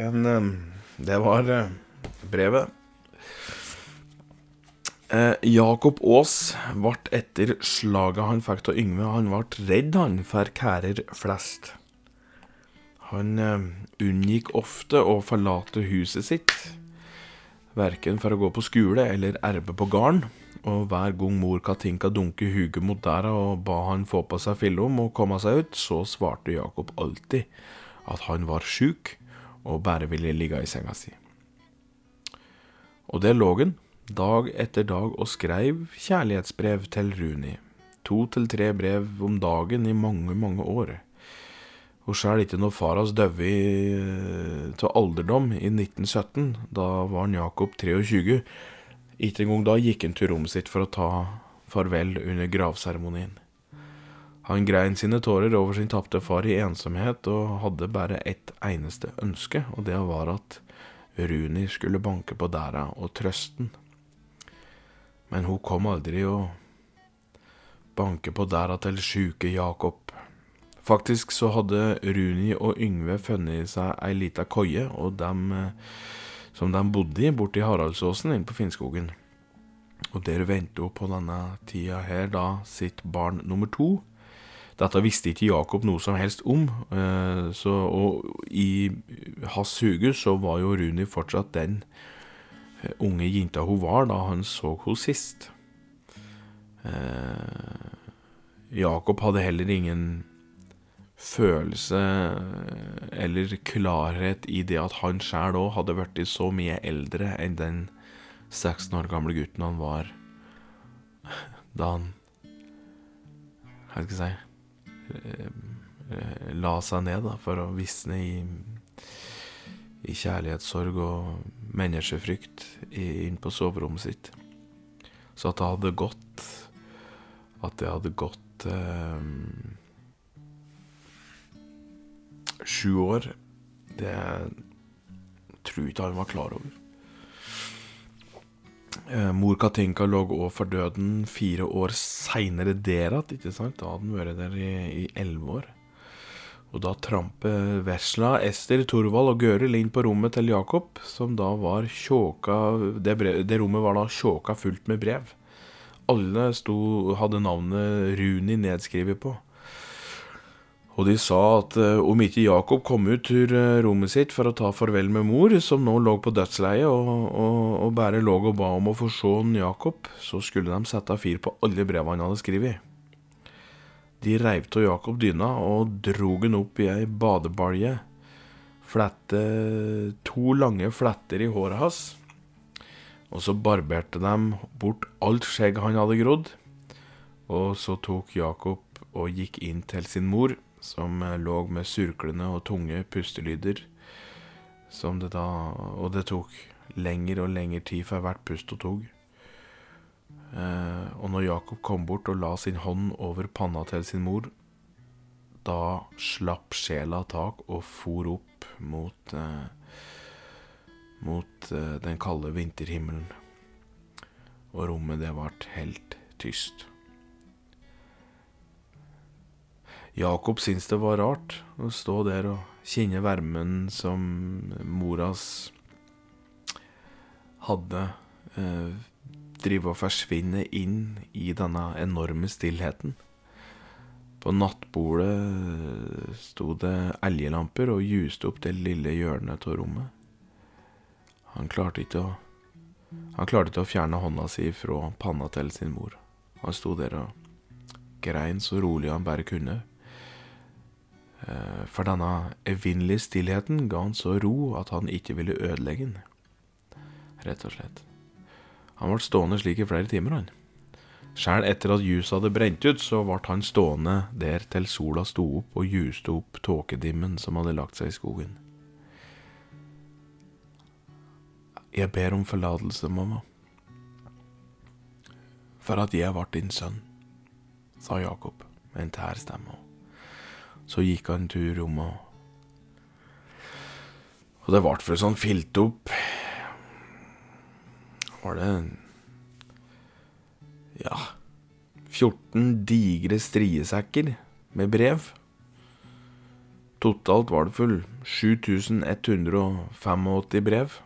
Men eh, det var eh, brevet. Eh, Jakob Aas ble etter slaget han fikk av Yngve, han ble redd han for kærer flest. Han eh, unngikk ofte å forlate huset sitt, verken for å gå på skole eller erbe på gården. Og hver gang mor Katinka dunket huget mot dæra og ba han få på seg fillom og komme seg ut, så svarte Jakob alltid at han var sjuk og bare ville ligge i senga si. Og der lå han, dag etter dag, og skrev kjærlighetsbrev til Runi. To til tre brev om dagen i mange, mange år. Og sjøl ikke når far hans døde av alderdom i 1917, da var han Jakob 23. Ikke engang da gikk han til rommet sitt for å ta farvel under gravseremonien. Han grein sine tårer over sin tapte far i ensomhet, og hadde bare ett eneste ønske, og det var at Runi skulle banke på dæra og trøste den. Men hun kom aldri å banke på dæra til sjuke Jakob. Faktisk så hadde Runi og Yngve funnet seg ei lita koie, og dem, som de bodde i borti Haraldsåsen inne på Finnskogen. Og der venter hun på denne tida her da sitt barn nummer to. Dette visste ikke Jakob noe som helst om, så, og i hans hode så var jo Runi fortsatt den unge jenta hun var da han så henne sist. Jakob hadde heller ingen følelse eller klarhet i det at han sjæl òg hadde blitt så mye eldre enn den 16 år gamle gutten han var da han Hva skal jeg si La seg ned da, for å visne i, i kjærlighetssorg og menneskefrykt inn på soverommet sitt. Så at det hadde gått At det hadde gått eh, sju år, det tror jeg ikke han var klar over. Eh, mor Katinka lå òg for døden fire år seinere der igjen? Da hadde hun vært der i elleve år. Og da tramper Vesla, Ester, Torvald og Gøril inn på rommet til Jakob, som da var tjåka det, det rommet var da tjåka fullt med brev. Alle sto, hadde navnet Runi nedskrevet på. Og de sa at uh, om ikke Jakob kom ut ur uh, rommet sitt for å ta farvel med mor, som nå lå på dødsleiet, og, og, og, bare lå og ba om å få se Jakob, så skulle de sette fyr på alle brevene han hadde skrevet. De reiv av Jakob dyna og drog den opp i ei badebalje. Flette to lange fletter i håret hans. Og så barberte de bort alt skjegg han hadde grodd. Og så tok Jakob og gikk inn til sin mor som eh, lå med surklende og tunge pustelyder. Som det da Og det tok lengre og lengre tid for hvert pust hun tok. Eh, og når Jakob kom bort og la sin hånd over panna til sin mor, da slapp sjela tak og for opp mot eh, mot den kalde vinterhimmelen. Og rommet, det ble helt tyst. Jakob syntes det var rart å stå der og kjenne varmen som moras hadde eh, drive og forsvinne inn i denne enorme stillheten. På nattbordet sto det elgelamper og juste opp det lille hjørnet av rommet. Han klarte ikke å Han klarte ikke å fjerne hånda si fra panna til sin mor. Han sto der og grein så rolig han bare kunne. Eh, for denne evinnelige stillheten ga han så ro at han ikke ville ødelegge den. Rett og slett. Han ble stående slik i flere timer, han. Sjæl etter at ljuset hadde brent ut, så ble han stående der til sola sto opp og juste opp tåkedimmen som hadde lagt seg i skogen. Jeg ber om forlatelse, mamma, for at jeg ble din sønn, sa Jakob med en tær stemme. Så gikk han tur om og Og det ble for sånn filt opp Var det Ja 14 digre striesekker med brev. Totalt var det full 7185 brev.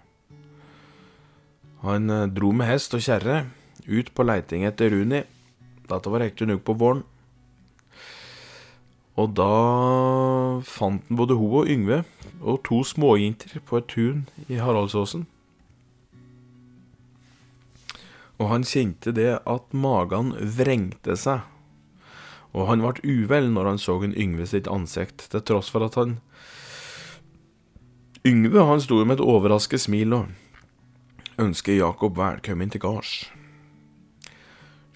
Han eh, dro med hest og kjerre ut på leiting etter Runi. Dette var riktignok på våren. Og da fant han både hun og Yngve og to småjenter på et tun i Haraldsåsen. Og han kjente det at magen vrengte seg. Og han ble uvel når han så en Yngve sitt ansikt, til tross for at han Yngve han sto med et overrasket smil og ønsket Jakob velkommen til gards.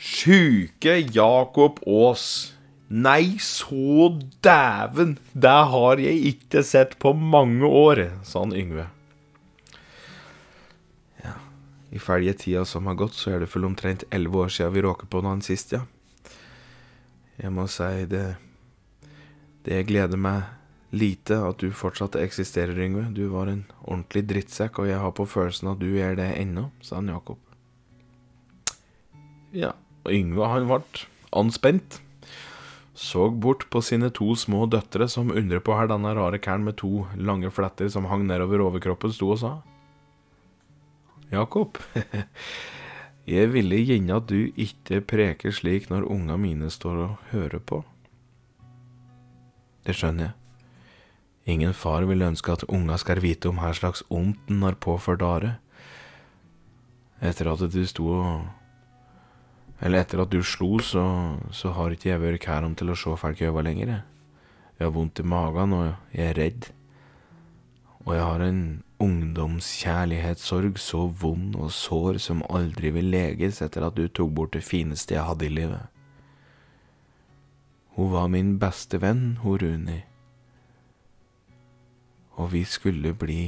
Sjuke Jakob Aas Nei, så dæven, det har jeg ikke sett på mange år, sa han Yngve. Ja, ifølge tida som har gått, så er det vel omtrent elleve år siden vi råket på noen sist, ja. Jeg må si det Det gleder meg lite at du fortsatt eksisterer, Yngve. Du var en ordentlig drittsekk, og jeg har på følelsen at du gjør det ennå, sa han Jakob. Ja, og Yngve han ble anspent så bort på sine to små døtre som undret på her denne rare kæren med to lange fletter som hang nedover overkroppen, sto og sa. Jakob, jeg ville gjerne at du ikke preker slik når unga mine står og hører på. Det skjønner jeg. Ingen far vil ønske at unga skal vite om her slags ondt den har påført Are. Etter at du sto og eller etter at du slo, så, så har ikke jeg vært her om til å se folk i øynene lenger. Jeg. har vondt i magen, og jeg er redd. Og jeg har en ungdomskjærlighetssorg så vond og sår som aldri vil leges etter at du tok bort det fineste jeg hadde i livet. Hun var min beste venn, hun Runi. Og vi skulle bli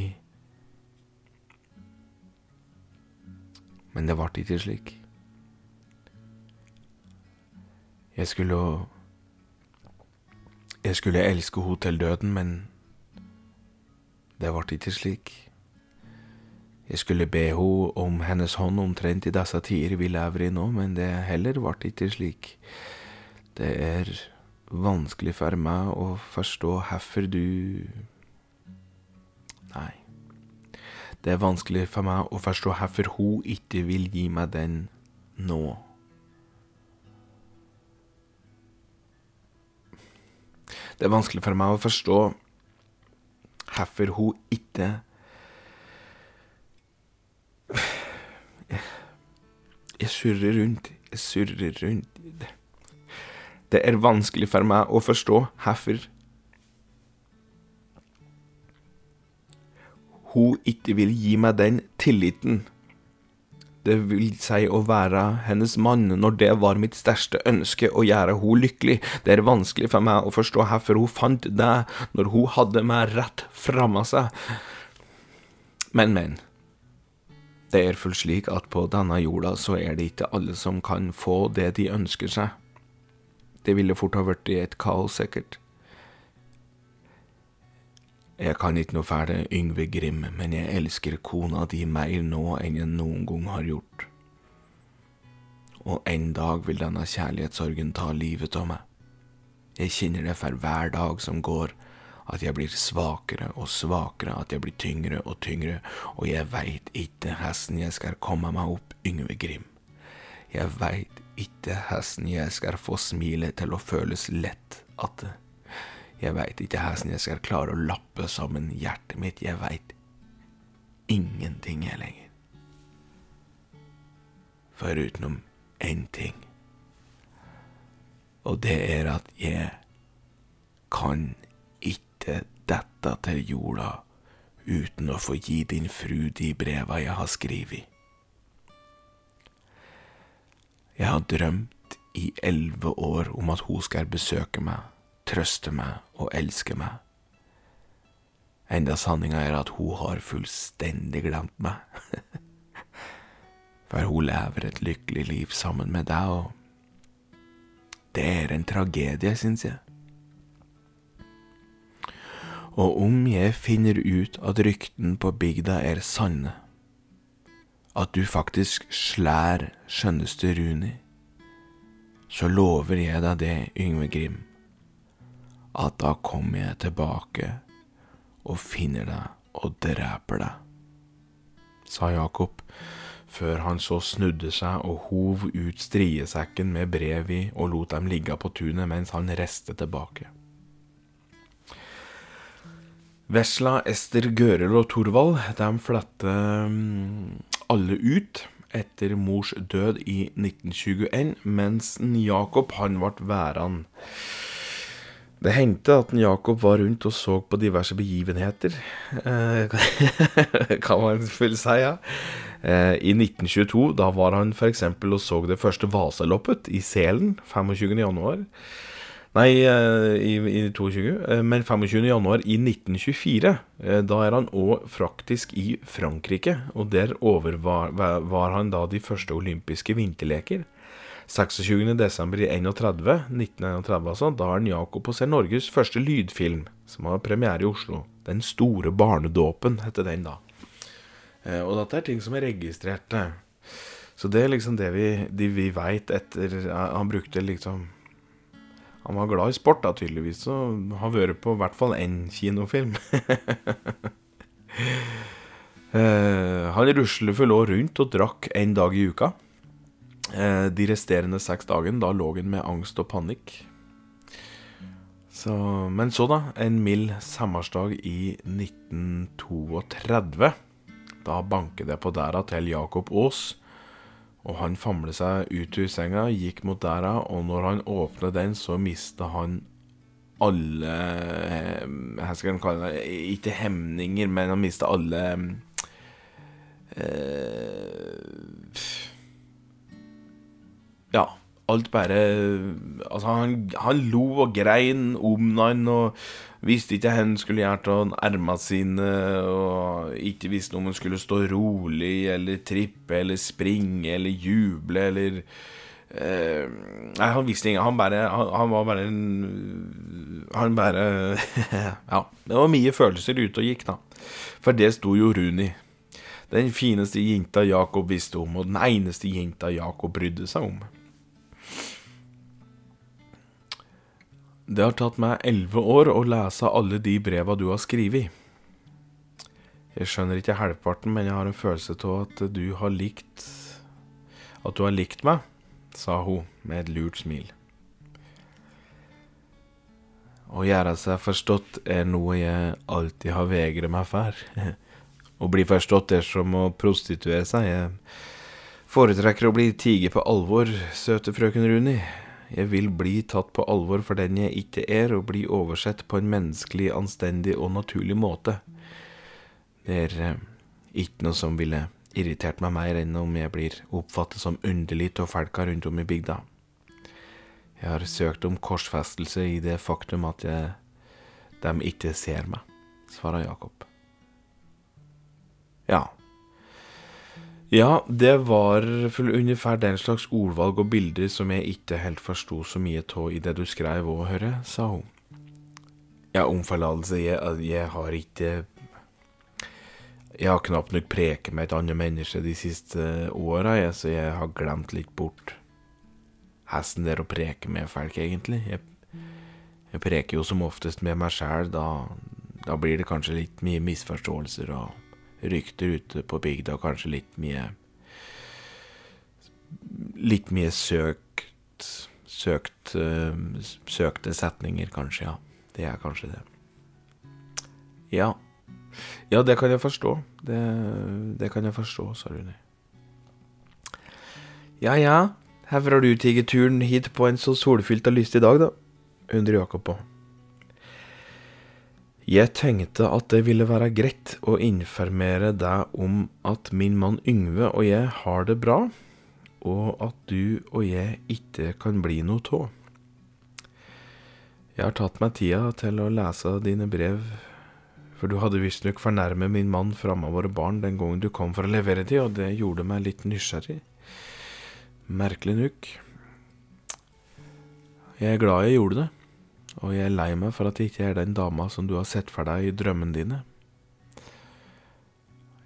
Men det ble ikke slik. Jeg skulle Jeg skulle elske til døden, men det ble ikke slik. Jeg skulle be henne om hennes hånd omtrent i disse tider vi lever i nå, men det heller ble ikke slik. Det er vanskelig for meg å forstå hvorfor du Nei. Det er vanskelig for meg å forstå hvorfor hun ikke vil gi meg den nå. Det er vanskelig for meg å forstå hvorfor hun ikke Jeg surrer rundt, jeg surrer rundt. Det er vanskelig for meg å forstå hvorfor hun ikke vil gi meg den tilliten. Det vil si å være hennes mann når det var mitt største ønske å gjøre hun lykkelig. Det er vanskelig for meg å forstå hvorfor hun fant det, når hun hadde meg rett framme seg. Men, men. Det er fullt slik at på denne jorda så er det ikke alle som kan få det de ønsker seg. Det ville fort ha blitt et kaos, sikkert. Jeg kan ikke noe fæle Yngve Grim, men jeg elsker kona di mer nå enn jeg noen gang har gjort. Og en dag vil denne kjærlighetssorgen ta livet av meg. Jeg kjenner det for hver dag som går, at jeg blir svakere og svakere, at jeg blir tyngre og tyngre, og jeg veit ikke hesten jeg skal komme meg opp, Yngve Grim. Jeg veit ikke hesten jeg skal få smilet til å føles lett att. Jeg veit ikke hvordan jeg skal klare å lappe sammen hjertet mitt. Jeg veit ingenting, jeg lenger. Forutenom én ting. Og det er at jeg kan ikke dette til jorda uten å få gi din fru de breva jeg har skrevet. Jeg har drømt i elleve år om at hun skal besøke meg trøste meg og elske meg. Enda sanninga er at hun har fullstendig glemt meg. For hun lever et lykkelig liv sammen med deg, og det er en tragedie, syns jeg. Og om jeg finner ut at rykten på bygda er sanne, at du faktisk slær skjønneste Runi, så lover jeg deg det, Yngve Grim at da kommer jeg tilbake og finner deg og dreper deg, sa Jakob, før han så snudde seg og hov ut striesekken med brev i og lot dem ligge på tunet mens han reiste tilbake. Vesla, Ester, Gørel og Thorvald de flytter mm, alle ut etter mors død i 1921, mens Jakob han ble værende. Det hendte at Jakob var rundt og så på diverse begivenheter, eh, kan man vel si, ja. Eh, I 1922 da var han f.eks. og så det første Vasaloppet i Selen 25. januar. Nei, eh, i, i 22, men 25. januar i 1924. Da er han òg faktisk i Frankrike, og der overvar var han da de første olympiske vinterleker. 26. desember i 31, 1931 altså, da han Jakob og ser Norges første lydfilm, som har premiere i Oslo. Den store barnedåpen, heter den da. Eh, og dette er ting som er registrert. Så det er liksom det vi, de vi veit etter Han brukte liksom Han var glad i sport, da, tydeligvis, og har vært på i hvert fall én kinofilm. eh, han rusler vel òg rundt og drakk en dag i uka. Eh, de resterende seks dagene, da lå han med angst og panikk. Så, men så, da, en mild sommersdag i 1932. Da banker det på dæra til Jakob Aas. Og han famler seg ut ur senga, gikk mot dæra, og når han åpner den, så mister han alle eh, Hva skal en kalle det? Ikke hemninger, men han mister alle eh, ja, alt bare Altså, han, han lo og grein om han og visste ikke hvor han skulle gjøre av ermene sine, og ikke visste om han skulle stå rolig eller trippe eller springe eller juble eller eh, Nei, han visste ingenting. Han bare han, han, var bare en Han bare Ja. Det var mye følelser ute og gikk, da. For det sto jo Runi. Den fineste jenta Jakob visste om, og den eneste jenta Jakob brydde seg om. Det har tatt meg elleve år å lese alle de breva du har skrevet. Jeg skjønner ikke halvparten, men jeg har en følelse av at du har likt At du har likt meg, sa hun med et lurt smil. Å gjøre seg forstått er noe jeg alltid har vegret meg for. Å bli forstått er som å prostituere seg. Jeg foretrekker å bli tiget på alvor, søte frøken Runi. Jeg vil bli tatt på alvor for den jeg ikke er, og bli oversett på en menneskelig, anstendig og naturlig måte. Det er eh, ikke noe som ville irritert meg mer enn om jeg blir oppfattet som underlig av folka rundt om i bygda. Jeg har søkt om korsfestelse i det faktum at jeg, de ikke ser meg, svarer Jakob. Ja. Ja, det var ungefær den slags ordvalg og bilder som jeg ikke helt forsto så mye av i det du skrev òg, hører, sa hun. Ja, om forlatelse, jeg, jeg har ikke Jeg har knapt nok preket med et annet menneske de siste åra, så jeg har glemt litt bort hesten der å preke med folk, egentlig. Jeg, jeg preker jo som oftest med meg sjæl, da, da blir det kanskje litt mye misforståelser og rykter ute på bygda, kanskje litt mye Litt mye søkt Søkt uh, Søkte setninger, kanskje, ja. Det er kanskje det. Ja. Ja, det kan jeg forstå. Det, det kan jeg forstå, sa Rune. Ja ja, hvorfor har du tatt turen hit på en så solfylt og lystig dag, da? undrer Jakob på. Jeg tenkte at det ville være greit å informere deg om at min mann Yngve og jeg har det bra, og at du og jeg ikke kan bli noe tå. Jeg har tatt meg tida til å lese dine brev, for du hadde visstnok fornærmet min mann framme våre barn den gangen du kom for å levere de, og det gjorde meg litt nysgjerrig. Merkelig nok. Jeg er glad jeg gjorde det og jeg er lei meg for at jeg ikke er den dama som du har sett for deg i drømmene dine.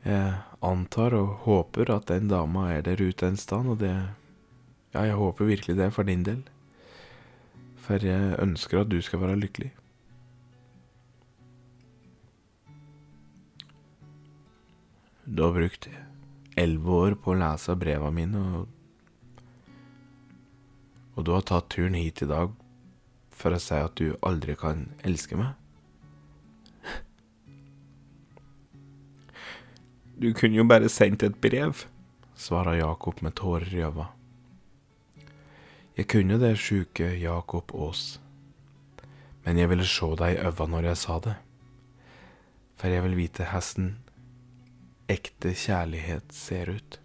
Jeg antar og håper at den dama er der ute en sted, og det Ja, jeg håper virkelig det for din del. For jeg ønsker at du skal være lykkelig. Du har brukt elleve år på å lese breva mine, og, og du har tatt turen hit i dag for å si at du aldri kan elske meg? Du kunne jo bare sendt et brev, svarer Jakob med tårer i øynene. Jeg kunne det, sjuke Jakob Aas, men jeg ville se deg i øynene når jeg sa det, for jeg vil vite hesten ekte kjærlighet ser ut.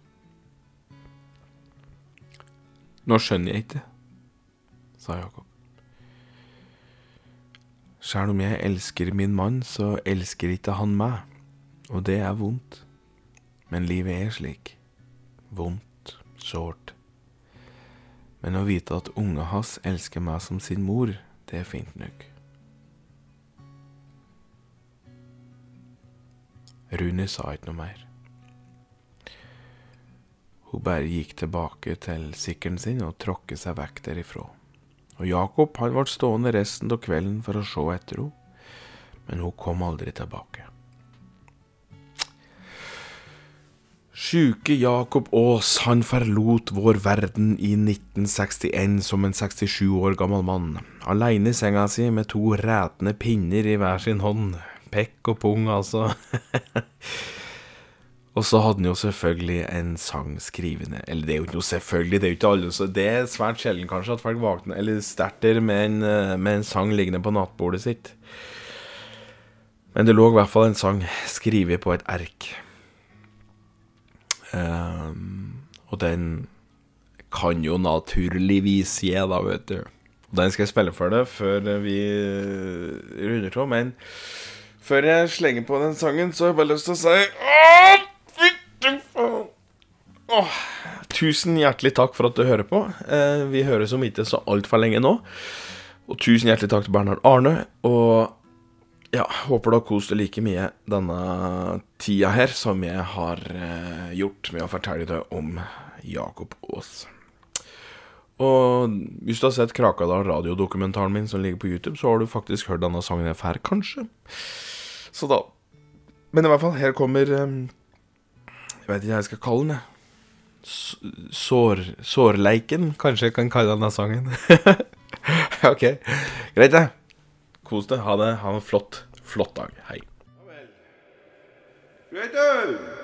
Nå skjønner jeg ikke, sa Jakob. Sjæl om jeg elsker min mann, så elsker ikke han meg, og det er vondt. Men livet er slik. Vondt, sårt. Men å vite at unga hans elsker meg som sin mor, det er fint nok. Rune sa ikke noe mer. Hun bare gikk tilbake til sykkelen sin og tråkket seg vekk derifra. Og Jakob han ble stående resten av kvelden for å se etter henne, men hun kom aldri tilbake. Sjuke Jakob Aas, han forlot vår verden i 1961 som en 67 år gammel mann, aleine i senga si med to rætne pinner i hver sin hånd. Pekk og pung, altså. Og så hadde han jo selvfølgelig en sang skrivende Eller det er jo ikke noe selvfølgelig, det er jo ikke alle så Det er svært sjelden kanskje at folk våkner eller sterter med eh, med en sang liggende på nattbordet sitt. Men det lå i hvert fall en sang skrevet på et erk. Um, og den kan jo naturligvis gi, da, vet du. Og den skal jeg spille for deg før vi runder av. Men før jeg slenger på den sangen, så har jeg bare lyst til å si Åh! Tusen hjertelig takk for at du hører på. Eh, vi høres om ikke så altfor lenge nå. Og tusen hjertelig takk til Bernhard Arne. Og Ja, håper du har kost deg like mye denne tida her som jeg har eh, gjort med å fortelle deg om Jakob Aas. Og hvis du har sett Krakadal radiodokumentaren min som ligger på YouTube, så har du faktisk hørt denne sangen jeg får, kanskje. Så da Men i hvert fall, her kommer eh, Jeg vet ikke hva jeg skal kalle den, jeg. Sår, sårleiken, kanskje jeg kan kalle denne sangen. ok, greit det. Kos deg. Ha det. Ha en flott, flott dag. Hei. Greit har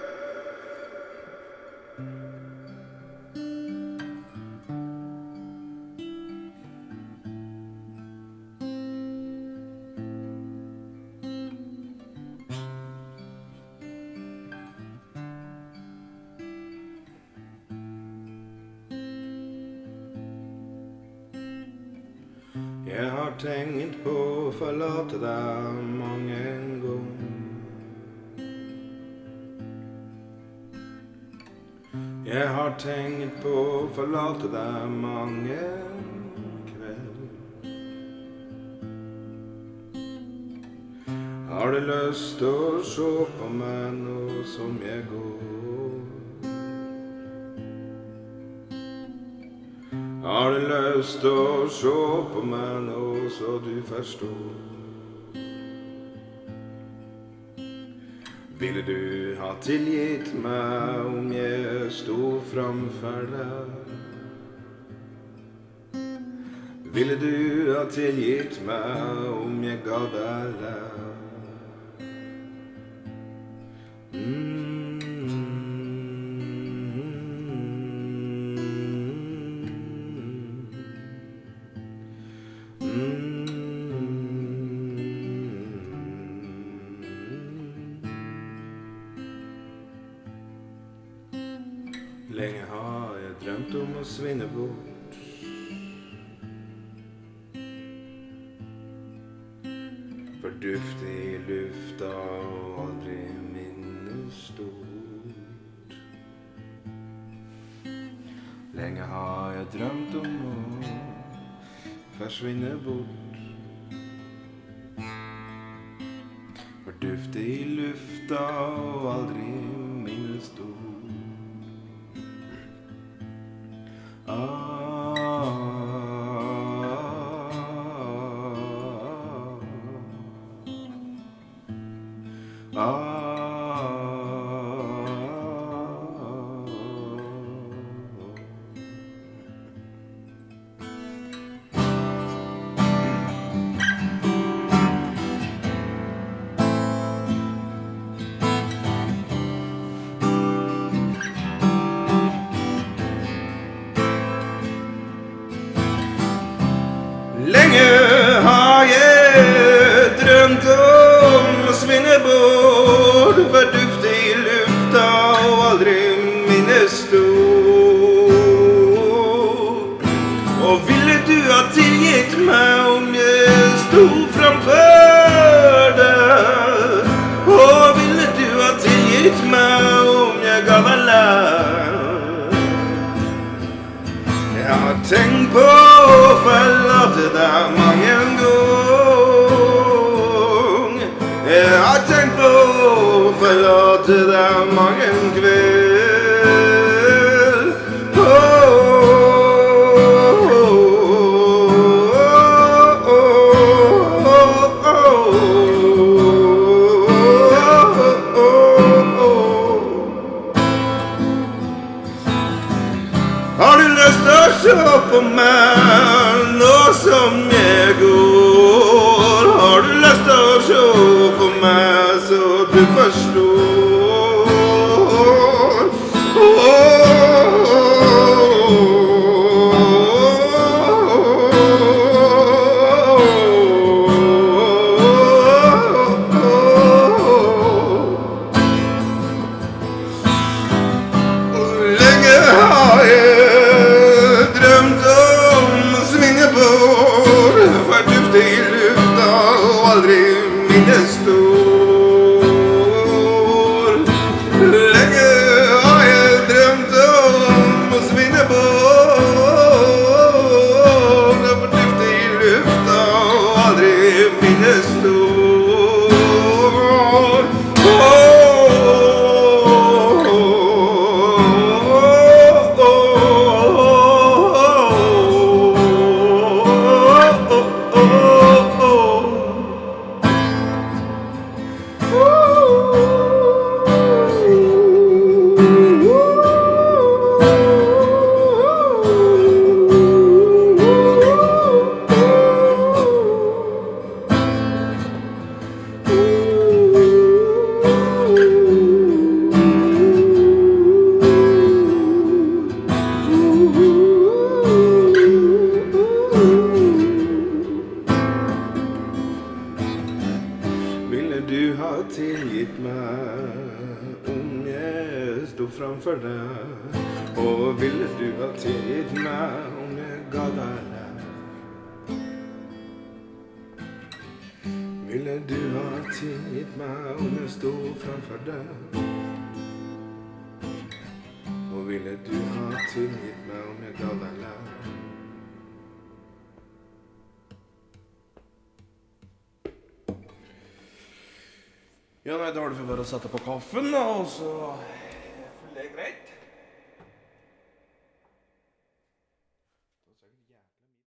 tenkt på å forlate deg mange en gang. Jeg har tenkt på å forlate deg mange kveld. Har du lyst til å se på meg nå som jeg går? Har du lyst til å se på meg nå så du forsto. Ville du ha tilgitt meg om jeg sto framfor deg? Ville du ha tilgitt meg om jeg ga deg lær? Lenge